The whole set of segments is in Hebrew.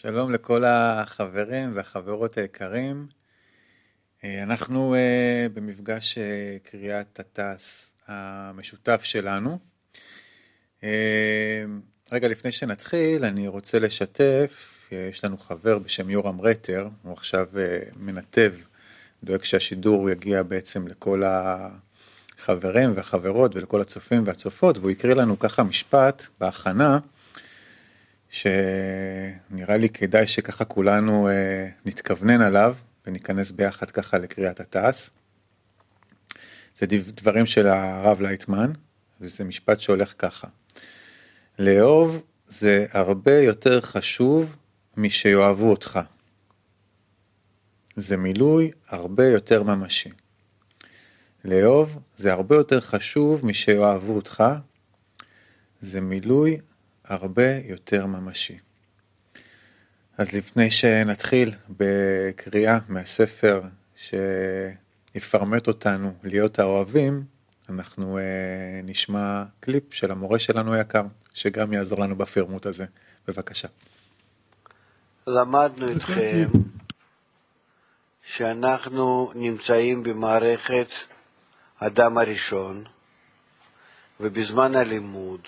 שלום לכל החברים והחברות היקרים. אה, אנחנו אה, במפגש אה, קריאת התעש המשותף שלנו. רגע לפני שנתחיל, אני רוצה לשתף, יש לנו חבר בשם יורם רטר, הוא עכשיו מנתב, דואג שהשידור יגיע בעצם לכל החברים והחברות ולכל הצופים והצופות, והוא הקריא לנו ככה משפט בהכנה. שנראה לי כדאי שככה כולנו אה, נתכוונן עליו וניכנס ביחד ככה לקריאת התעש. זה דברים של הרב לייטמן, וזה משפט שהולך ככה. לאהוב זה הרבה יותר חשוב משיאהבו אותך. זה מילוי הרבה יותר ממשי. לאהוב זה הרבה יותר חשוב משיאהבו אותך. זה מילוי הרבה יותר ממשי. אז לפני שנתחיל בקריאה מהספר שיפרמט אותנו להיות האוהבים, אנחנו uh, נשמע קליפ של המורה שלנו היקר, שגם יעזור לנו בפרמוט הזה. בבקשה. למדנו אתכם שאנחנו נמצאים במערכת אדם הראשון, ובזמן הלימוד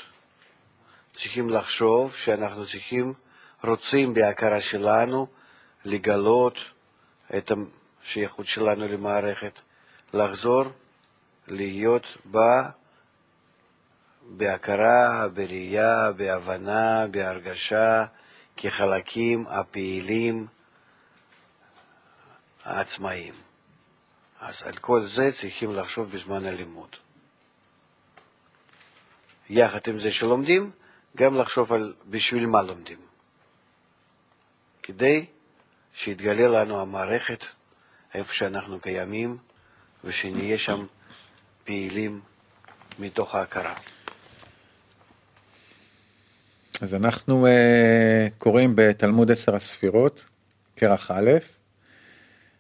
צריכים לחשוב שאנחנו צריכים, רוצים בהכרה שלנו לגלות את השייכות שלנו למערכת, לחזור להיות בה בהכרה, בראייה, בהבנה, בהרגשה, כחלקים הפעילים העצמאיים. אז על כל זה צריכים לחשוב בזמן הלימוד. יחד עם זה שלומדים, גם לחשוב על בשביל מה לומדים, כדי שיתגלה לנו המערכת איפה שאנחנו קיימים ושנהיה שם פעילים מתוך ההכרה. אז אנחנו uh, קוראים בתלמוד עשר הספירות, כרך א',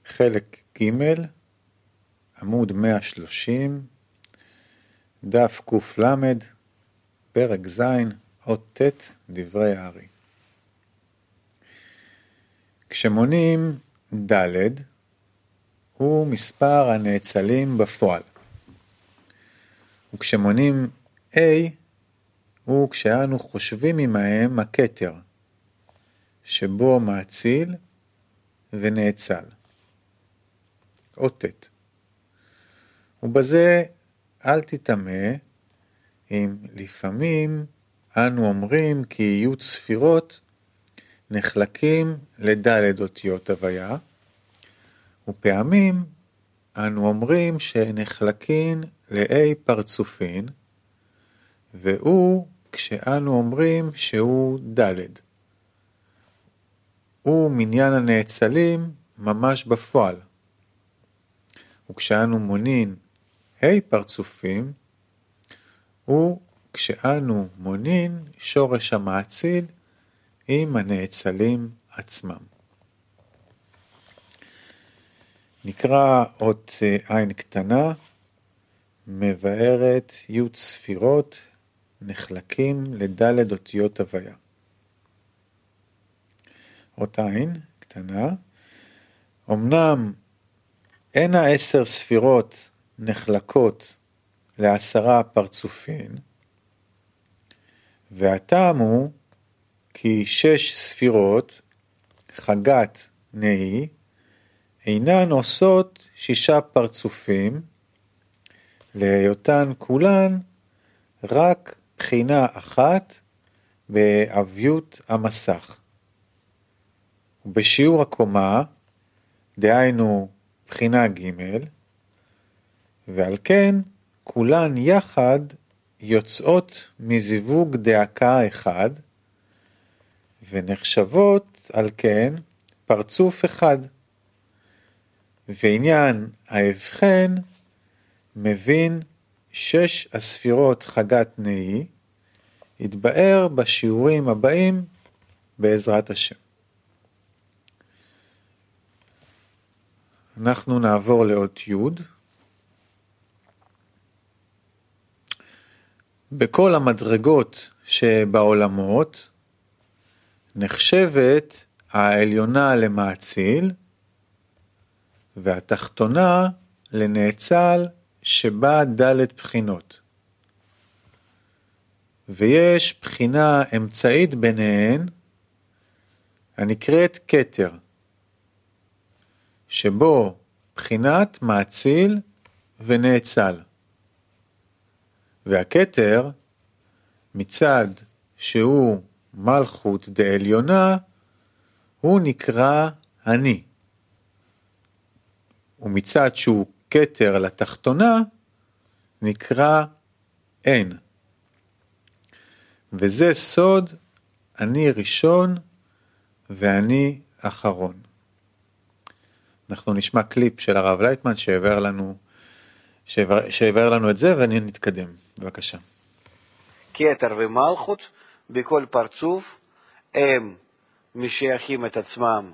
חלק ג', עמוד 130, דף קל, פרק ז', אות ט', דברי הארי. כשמונים ד' הוא מספר הנאצלים בפועל. וכשמונים A הוא כשאנו חושבים עמהם הכתר, שבו מאציל ונאצל. אות ט'. ובזה אל תטמא אם לפעמים אנו אומרים כי יהיו צפירות נחלקים לדלת אותיות הוויה, ופעמים אנו אומרים שנחלקים לאי פרצופין, והוא כשאנו אומרים שהוא דלת. הוא מניין הנאצלים ממש בפועל. וכשאנו מונין ה' פרצופים, הוא כשאנו מונין שורש המאציל עם הנאצלים עצמם. נקרא אות אה, עין קטנה, מבארת י' ספירות נחלקים לדלת אותיות הוויה. אות עין קטנה, אמנם אין העשר ספירות נחלקות לעשרה פרצופין, והטעם הוא כי שש ספירות, חגת נהי, אינן עושות שישה פרצופים, להיותן כולן רק בחינה אחת בעביות המסך. ובשיעור הקומה, דהיינו בחינה ג', ועל כן כולן יחד יוצאות מזיווג דאקה אחד, ונחשבות על כן פרצוף אחד. ועניין ההבחן מבין שש הספירות חגת נהי, יתבאר בשיעורים הבאים בעזרת השם. אנחנו נעבור לאות י' בכל המדרגות שבעולמות נחשבת העליונה למאציל, והתחתונה לנאצל שבה ד' בחינות. ויש בחינה אמצעית ביניהן, הנקראת כתר, שבו בחינת מאציל ונאצל. והכתר, מצד שהוא מלכות דעליונה, הוא נקרא אני. ומצד שהוא כתר לתחתונה, נקרא אין. וזה סוד אני ראשון ואני אחרון. אנחנו נשמע קליפ של הרב לייטמן שהעבר לנו, שהעבר לנו את זה ואני נתקדם. בבקשה. כתר ומלכות בכל פרצוף הם משייכים את עצמם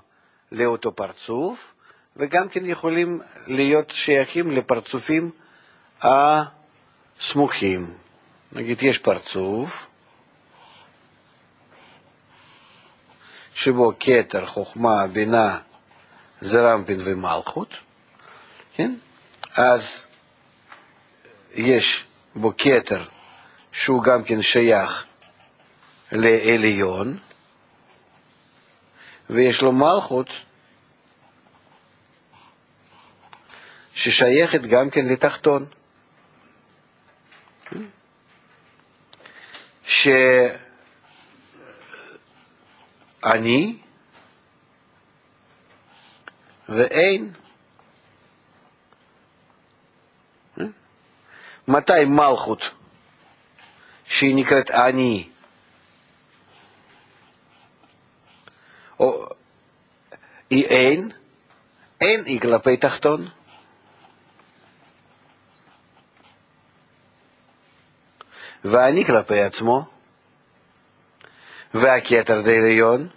לאותו פרצוף, וגם כן יכולים להיות שייכים לפרצופים הסמוכים. נגיד, יש פרצוף שבו כתר, חוכמה, בינה, זרמפין ומלכות, כן? אז יש בו כתר שהוא גם כן שייך לעליון, ויש לו מלכות ששייכת גם כן לתחתון. שאני ואין. מתי מלכות, שהיא נקראת אני, או היא אין, אין היא כלפי תחתון. ואני כלפי עצמו, והכתר דעליון,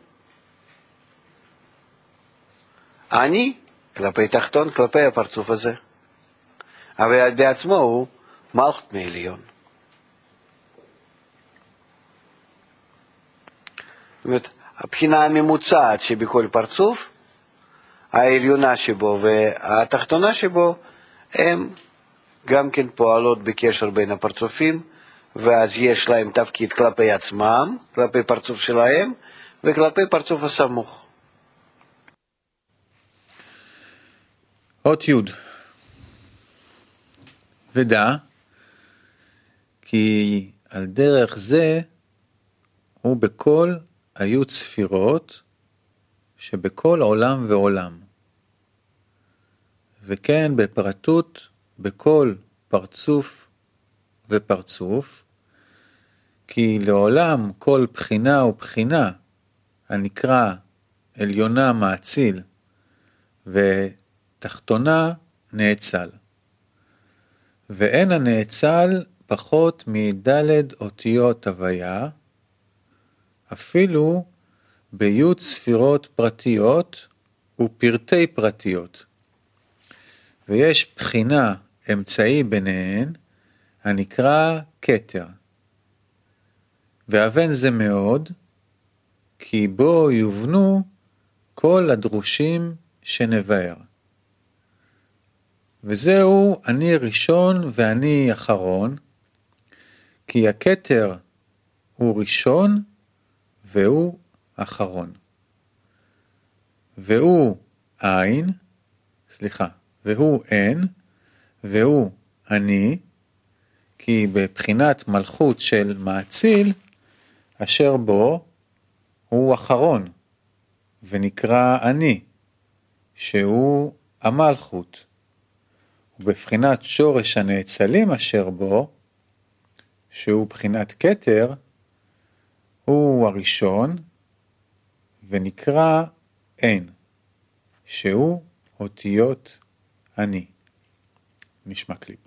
אני כלפי תחתון, כלפי הפרצוף הזה. אבל בעצמו הוא מלכות מעליון. זאת אומרת, הבחינה הממוצעת שבכל פרצוף, העליונה שבו והתחתונה שבו, הם גם כן פועלות בקשר בין הפרצופים, ואז יש להם תפקיד כלפי עצמם, כלפי פרצוף שלהם, וכלפי פרצוף הסמוך. אות י' ודע כי על דרך זה הוא בכל היו צפירות שבכל עולם ועולם. וכן בפרטות בכל פרצוף ופרצוף, כי לעולם כל בחינה ובחינה הנקרא עליונה מאציל ותחתונה נאצל. ואין הנאצל פחות מדלת אותיות הוויה, אפילו בי' ספירות פרטיות ופרטי פרטיות. ויש בחינה אמצעי ביניהן, הנקרא כתר. ואבן זה מאוד, כי בו יובנו כל הדרושים שנבער. וזהו אני ראשון ואני אחרון, כי הכתר הוא ראשון והוא אחרון. והוא אין, סליחה, והוא אין, והוא אני, כי בבחינת מלכות של מאציל, אשר בו הוא אחרון, ונקרא אני, שהוא המלכות. ובבחינת שורש הנאצלים אשר בו, שהוא בחינת כתר, הוא הראשון, ונקרא אין, שהוא אותיות אני. נשמע קליפ.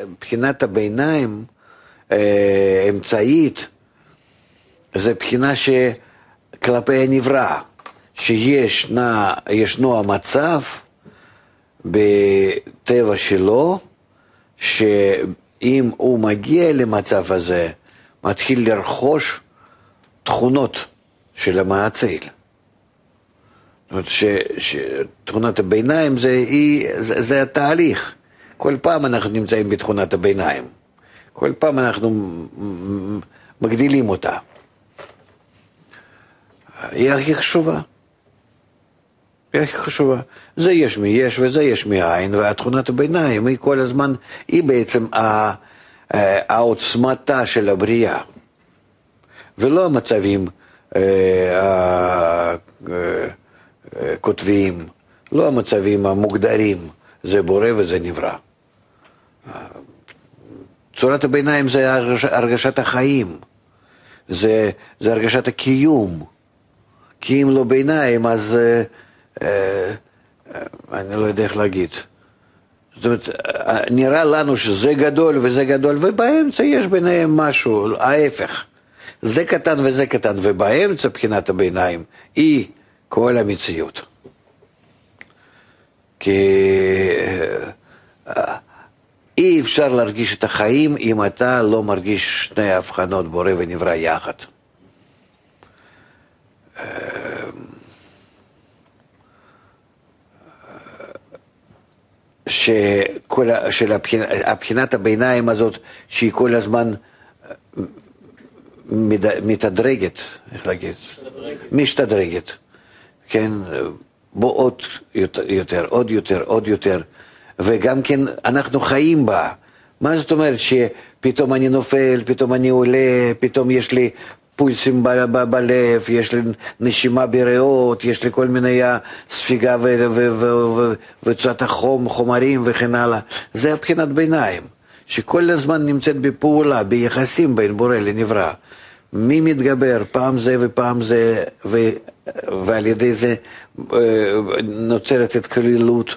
מבחינת הביניים, אה, אמצעית, זה בחינה שכלפי הנברא, שישנו המצב בטבע שלו, שאם הוא מגיע למצב הזה, מתחיל לרכוש תכונות של המעציל. זאת אומרת שתכונת הביניים זה, היא, זה, זה התהליך. כל פעם אנחנו נמצאים בתכונת הביניים. כל פעם אנחנו מגדילים אותה. היא הכי חשובה. היא חשובה. זה יש מיש וזה יש מאין, והתכונת הביניים היא כל הזמן, היא בעצם העוצמתה של הבריאה. ולא המצבים הכותביים, לא המצבים המוגדרים, זה בורא וזה נברא. צורת הביניים זה הרגשת החיים, זה, זה הרגשת הקיום. כי אם לא ביניים, אז אה, אה, אני לא יודע איך להגיד. זאת אומרת, נראה לנו שזה גדול וזה גדול, ובאמצע יש ביניהם משהו, ההפך. זה קטן וזה קטן, ובאמצע, בחינת הביניים, היא כל המציאות. כי אה, אי אפשר להרגיש את החיים אם אתה לא מרגיש שני הבחנות בורא ונברא יחד. שכל, של הבחינת, הבחינת הביניים הזאת, שהיא כל הזמן מתדרגת, איך להגיד? משתדרגת, כן, בוא עוד יותר, עוד יותר, עוד יותר, וגם כן אנחנו חיים בה. מה זאת אומרת שפתאום אני נופל, פתאום אני עולה, פתאום יש לי פולסים ב- ב- בלב, יש לי נשימה בריאות, יש לי כל מיני ספיגה וצאת החום, חומרים וכן הלאה. זה הבחינת ביניים, שכל הזמן נמצאת בפעולה, ביחסים בין בורא לנברא. מי מתגבר, פעם זה ופעם זה, ו, ועל ידי זה אה, נוצרת התקללות,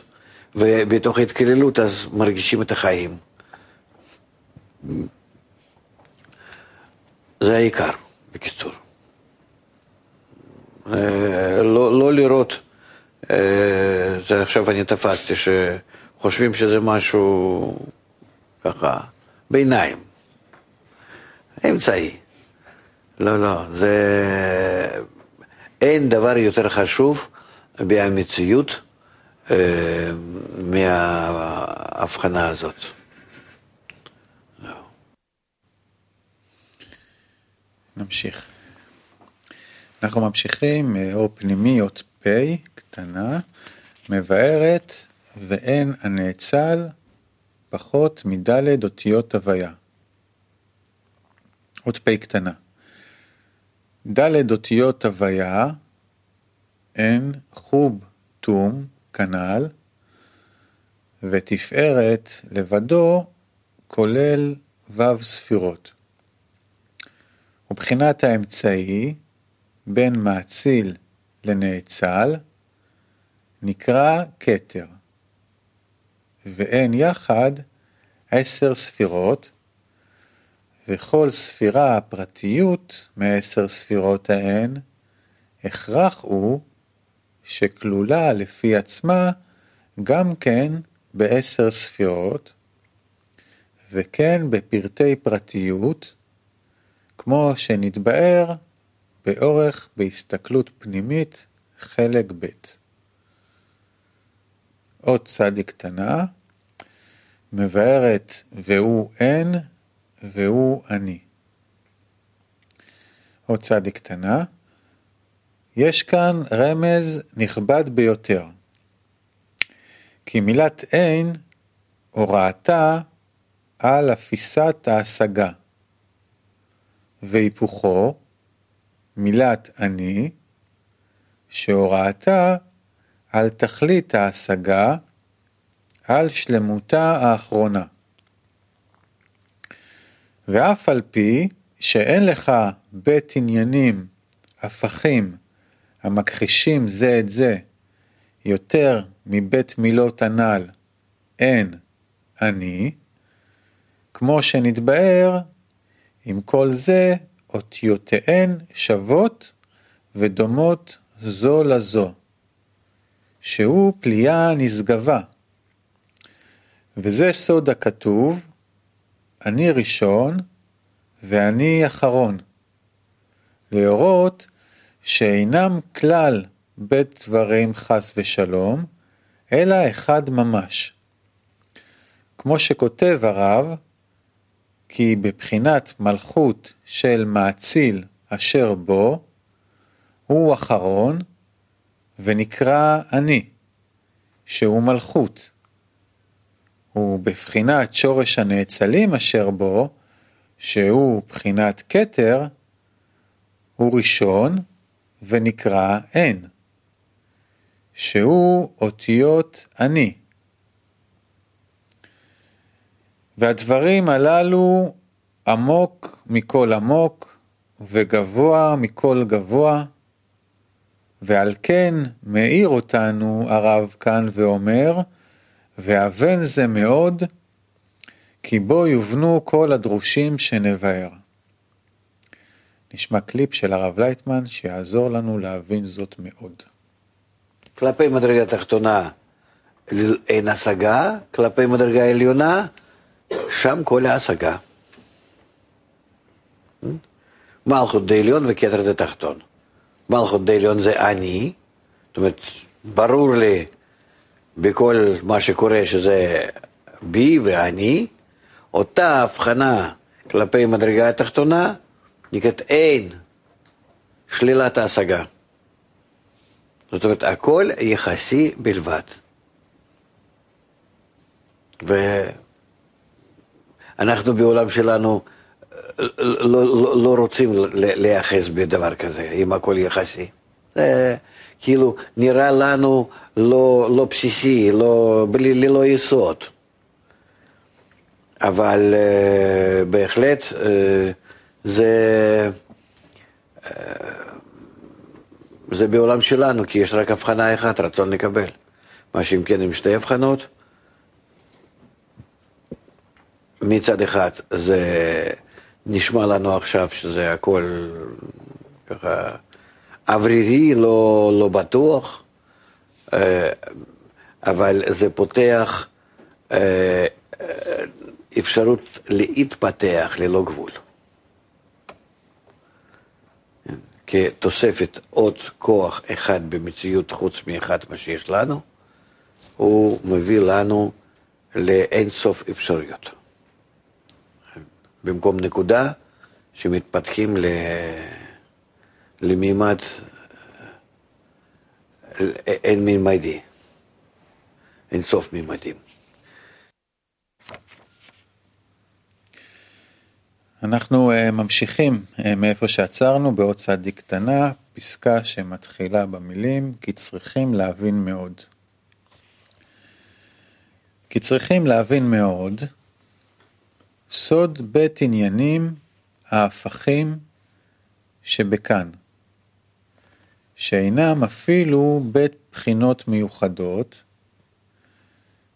ובתוך ההתקללות אז מרגישים את החיים. זה העיקר. בקיצור. אה, לא, לא לראות, אה, זה עכשיו אני תפסתי, שחושבים שזה משהו ככה, ביניים, אמצעי. לא, לא, זה... אין דבר יותר חשוב במציאות אה, מההבחנה הזאת. נמשיך. אנחנו ממשיכים, אור פנימי, אות פ' קטנה, מבארת ואין הנאצל פחות מדלת אותיות הוויה. אות פ' קטנה. דלת אותיות הוויה הן חוב תום כנ"ל, ותפארת לבדו כולל ו' ספירות. ובחינת האמצעי בין מאציל לנאצל נקרא כתר, ואין יחד עשר ספירות, וכל ספירה הפרטיות מעשר ספירות ההן, הכרח הוא שכלולה לפי עצמה גם כן בעשר ספירות, וכן בפרטי פרטיות, כמו שנתבאר באורך בהסתכלות פנימית חלק ב'. עוד צדיק קטנה, מבארת והוא אין והוא אני. עוד צדיק קטנה, יש כאן רמז נכבד ביותר. כי מילת אין הוראתה על אפיסת ההשגה. והיפוכו, מילת אני, שהוראתה על תכלית ההשגה, על שלמותה האחרונה. ואף על פי שאין לך בית עניינים הפכים המכחישים זה את זה יותר מבית מילות הנ"ל אין אני, כמו שנתבאר עם כל זה, אותיותיהן שוות ודומות זו לזו, שהוא פליאה נשגבה. וזה סוד הכתוב, אני ראשון ואני אחרון, להורות שאינם כלל בית דברים חס ושלום, אלא אחד ממש. כמו שכותב הרב, כי בבחינת מלכות של מאציל אשר בו, הוא אחרון, ונקרא אני, שהוא מלכות. ובבחינת שורש הנאצלים אשר בו, שהוא בחינת כתר, הוא ראשון ונקרא אין, שהוא אותיות אני. והדברים הללו עמוק מכל עמוק וגבוה מכל גבוה, ועל כן מאיר אותנו הרב כאן ואומר, ואבן זה מאוד, כי בו יובנו כל הדרושים שנבער. נשמע קליפ של הרב לייטמן שיעזור לנו להבין זאת מאוד. כלפי מדרגה תחתונה אין השגה, כלפי מדרגה עליונה, שם כל ההשגה. מלכות דעליון וכתר דתחתון. מלכות דעליון זה אני, זאת אומרת, ברור לי בכל מה שקורה שזה בי ואני, אותה הבחנה כלפי מדרגה התחתונה נקראת אין, שלילת ההשגה. זאת אומרת, הכל יחסי בלבד. ואנחנו בעולם שלנו לא, לא, לא רוצים להיאחז בדבר כזה, אם הכל יחסי. זה כאילו נראה לנו לא, לא בסיסי, לא, בלי, ללא יסוד. אבל uh, בהחלט uh, זה, uh, זה בעולם שלנו, כי יש רק הבחנה אחת, רצון לקבל. מה שאם כן עם שתי הבחנות, מצד אחד זה נשמע לנו עכשיו שזה הכל ככה אוורירי, לא, לא בטוח, אבל זה פותח אפשרות להתפתח ללא גבול. כתוספת עוד כוח אחד במציאות חוץ מאחד מה שיש לנו, הוא מביא לנו לאין סוף אפשרויות. במקום נקודה שמתפתחים למימד אין מימדי, אין סוף מימדים. אנחנו uh, ממשיכים uh, מאיפה שעצרנו בעוד צדיק קטנה, פסקה שמתחילה במילים כי צריכים להבין מאוד. כי צריכים להבין מאוד סוד בית עניינים ההפכים שבכאן, שאינם אפילו בית בחינות מיוחדות,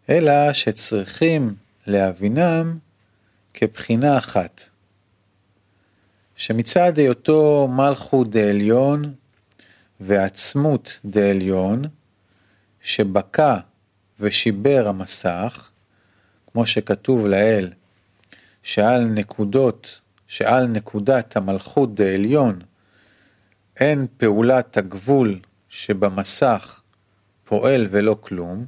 אלא שצריכים להבינם כבחינה אחת. שמצד היותו מלכות דעליון ועצמות דעליון, שבקע ושיבר המסך, כמו שכתוב לאל, שעל נקודות, שעל נקודת המלכות דעליון, אין פעולת הגבול שבמסך פועל ולא כלום,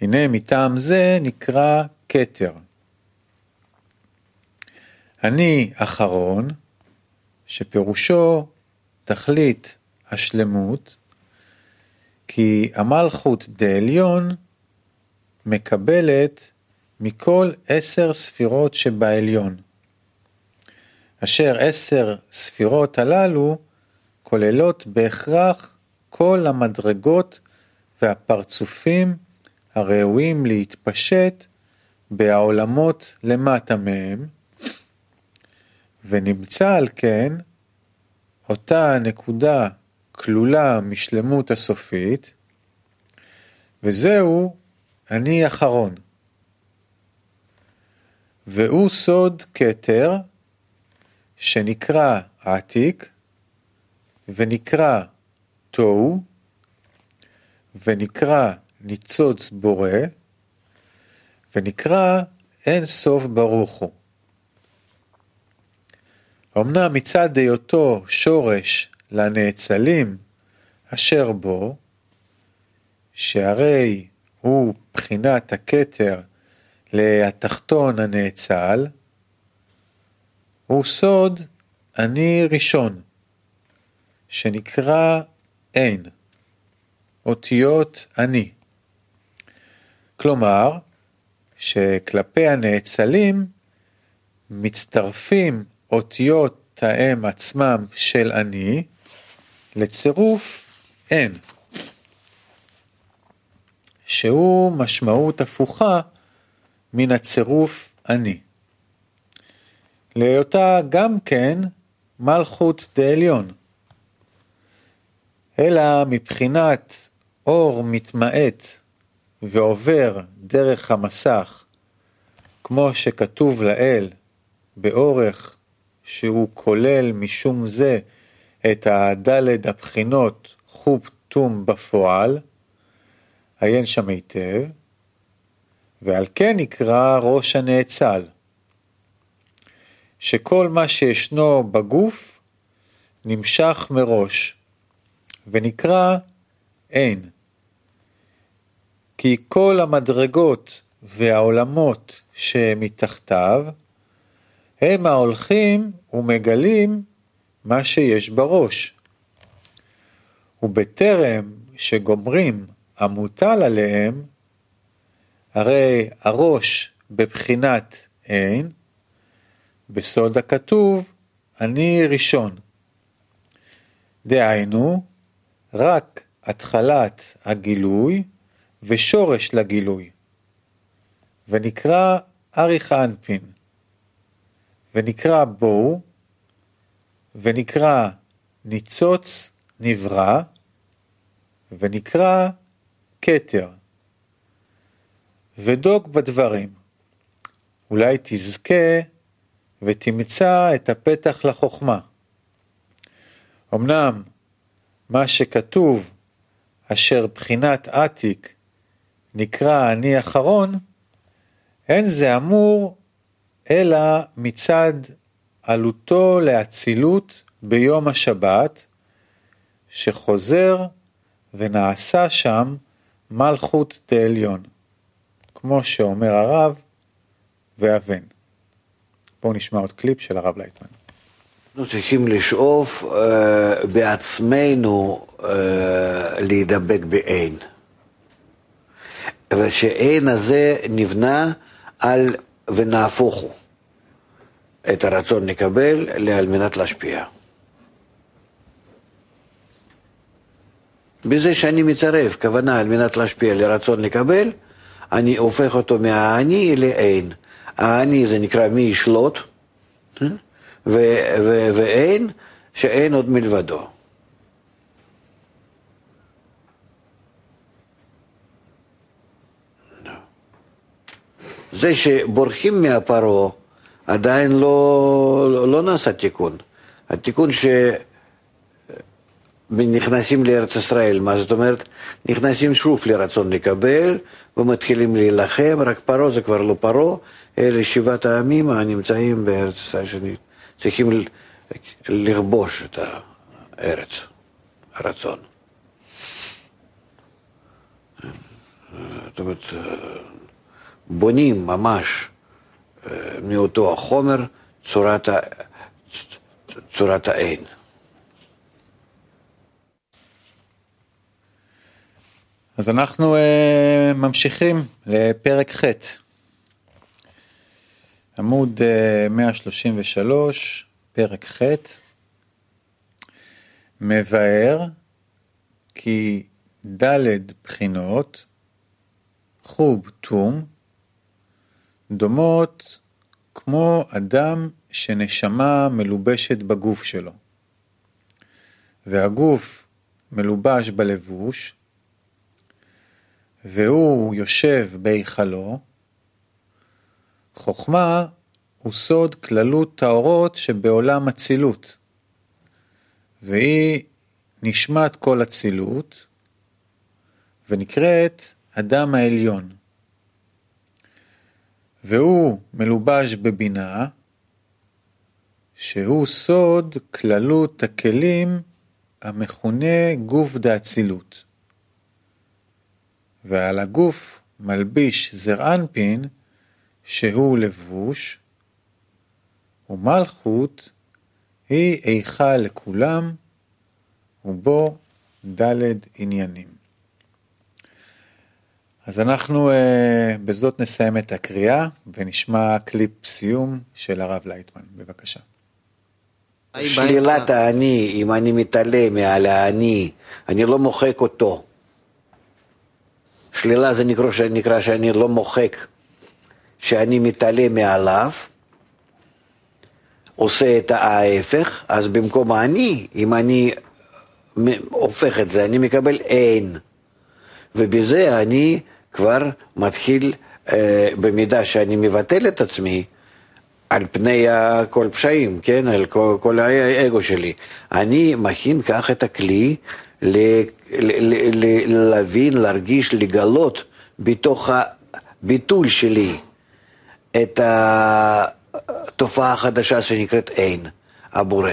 הנה מטעם זה נקרא כתר. אני אחרון, שפירושו תכלית השלמות, כי המלכות דעליון מקבלת מכל עשר ספירות שבעליון, אשר עשר ספירות הללו כוללות בהכרח כל המדרגות והפרצופים הראויים להתפשט בעולמות למטה מהם, ונמצא על כן אותה נקודה כלולה משלמות הסופית, וזהו אני אחרון. והוא סוד כתר שנקרא עתיק ונקרא תוהו ונקרא ניצוץ בורא ונקרא אין סוף ברוך הוא. אמנם מצד היותו שורש לנאצלים אשר בו, שהרי הוא בחינת הכתר להתחתון הנאצל, הוא סוד אני ראשון, שנקרא אין, אותיות אני. כלומר, שכלפי הנאצלים מצטרפים אותיות האם עצמם של אני לצירוף אין, שהוא משמעות הפוכה מן הצירוף אני. להיותה גם כן מלכות דעליון, אלא מבחינת אור מתמעט ועובר דרך המסך, כמו שכתוב לאל, באורך שהוא כולל משום זה את הדלת הבחינות חוב תום בפועל, עיין שם היטב, ועל כן נקרא ראש הנאצל, שכל מה שישנו בגוף נמשך מראש, ונקרא אין. כי כל המדרגות והעולמות שמתחתיו, הם ההולכים ומגלים מה שיש בראש. ובטרם שגומרים המוטל עליהם, הרי הראש בבחינת אין, בסוד הכתוב, אני ראשון. דהיינו, רק התחלת הגילוי ושורש לגילוי, ונקרא אריך אנפין, ונקרא בואו, ונקרא ניצוץ נברא, ונקרא כתר. ודוק בדברים, אולי תזכה ותמצא את הפתח לחוכמה. אמנם מה שכתוב אשר בחינת עתיק נקרא אני אחרון, אין זה אמור אלא מצד עלותו לאצילות ביום השבת, שחוזר ונעשה שם מלכות דעליון, כמו שאומר הרב ואבן. בואו נשמע עוד קליפ של הרב לייטמן. אנחנו צריכים לשאוף uh, בעצמנו uh, להידבק בעין. ושעין הזה נבנה על ונהפוך הוא. את הרצון נקבל על מנת להשפיע. בזה שאני מצרף כוונה על מנת להשפיע לרצון לקבל, אני הופך אותו מהאני לאין. האני זה נקרא מי ישלוט, אה? ואין, שאין עוד מלבדו. זה שבורחים מהפרעה עדיין לא, לא, לא נעשה תיקון. התיקון שנכנסים לארץ ישראל, מה זאת אומרת? נכנסים שוב לרצון לקבל ומתחילים להילחם, רק פרעה זה כבר לא פרעה, אלה שבעת העמים הנמצאים בארץ ישראל שצריכים לכבוש את הארץ, הרצון. זאת אומרת, בונים ממש אה, מאותו החומר צורת. צורת האין. אז אנחנו uh, ממשיכים לפרק ח', עמוד uh, 133, פרק ח', מבאר כי ד' בחינות, חוב תום, דומות כמו אדם שנשמה מלובשת בגוף שלו, והגוף מלובש בלבוש, והוא יושב בהיכלו, חוכמה הוא סוד כללות טהורות שבעולם אצילות, והיא נשמת כל אצילות, ונקראת אדם העליון. והוא מלובש בבינה, שהוא סוד כללות הכלים המכונה גוף דאצילות. ועל הגוף מלביש זרענפין שהוא לבוש, ומלכות היא איכה לכולם, ובו ד' עניינים. אז אנחנו uh, בזאת נסיים את הקריאה ונשמע קליפ סיום של הרב לייטמן, בבקשה. שלילת האני, אם אני מתעלה מעל האני, אני לא מוחק אותו. שלילה זה נקרא, נקרא שאני לא מוחק, שאני מתעלה מעליו, עושה את ההפך, אז במקום האני, אם אני הופך את זה, אני מקבל אין. ובזה אני כבר מתחיל, אה, במידה שאני מבטל את עצמי, על פני כל פשעים, כן, על כל, כל האגו שלי. אני מכין כך את הכלי להבין, להרגיש, לגלות בתוך הביטול שלי את התופעה החדשה שנקראת אין, הבורא.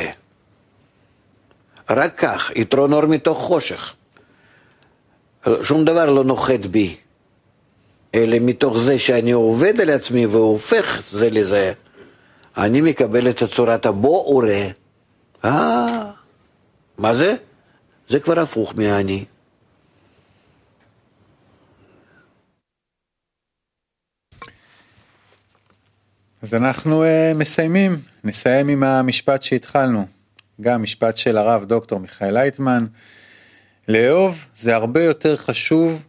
רק כך, יתרון אור מתוך חושך. שום דבר לא נוחת בי, אלא מתוך זה שאני עובד על עצמי והופך זה לזה. אני מקבל את צורת הבוא וראה. אה, מה זה? זה כבר הפוך מהאני. אז אנחנו uh, מסיימים, נסיים עם המשפט שהתחלנו, גם משפט של הרב דוקטור מיכאל לייטמן, לאהוב זה הרבה יותר חשוב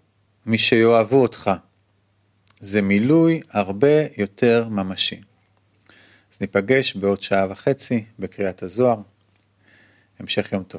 משיאהבו אותך, זה מילוי הרבה יותר ממשי. ניפגש בעוד שעה וחצי בקריאת הזוהר. המשך יום טוב.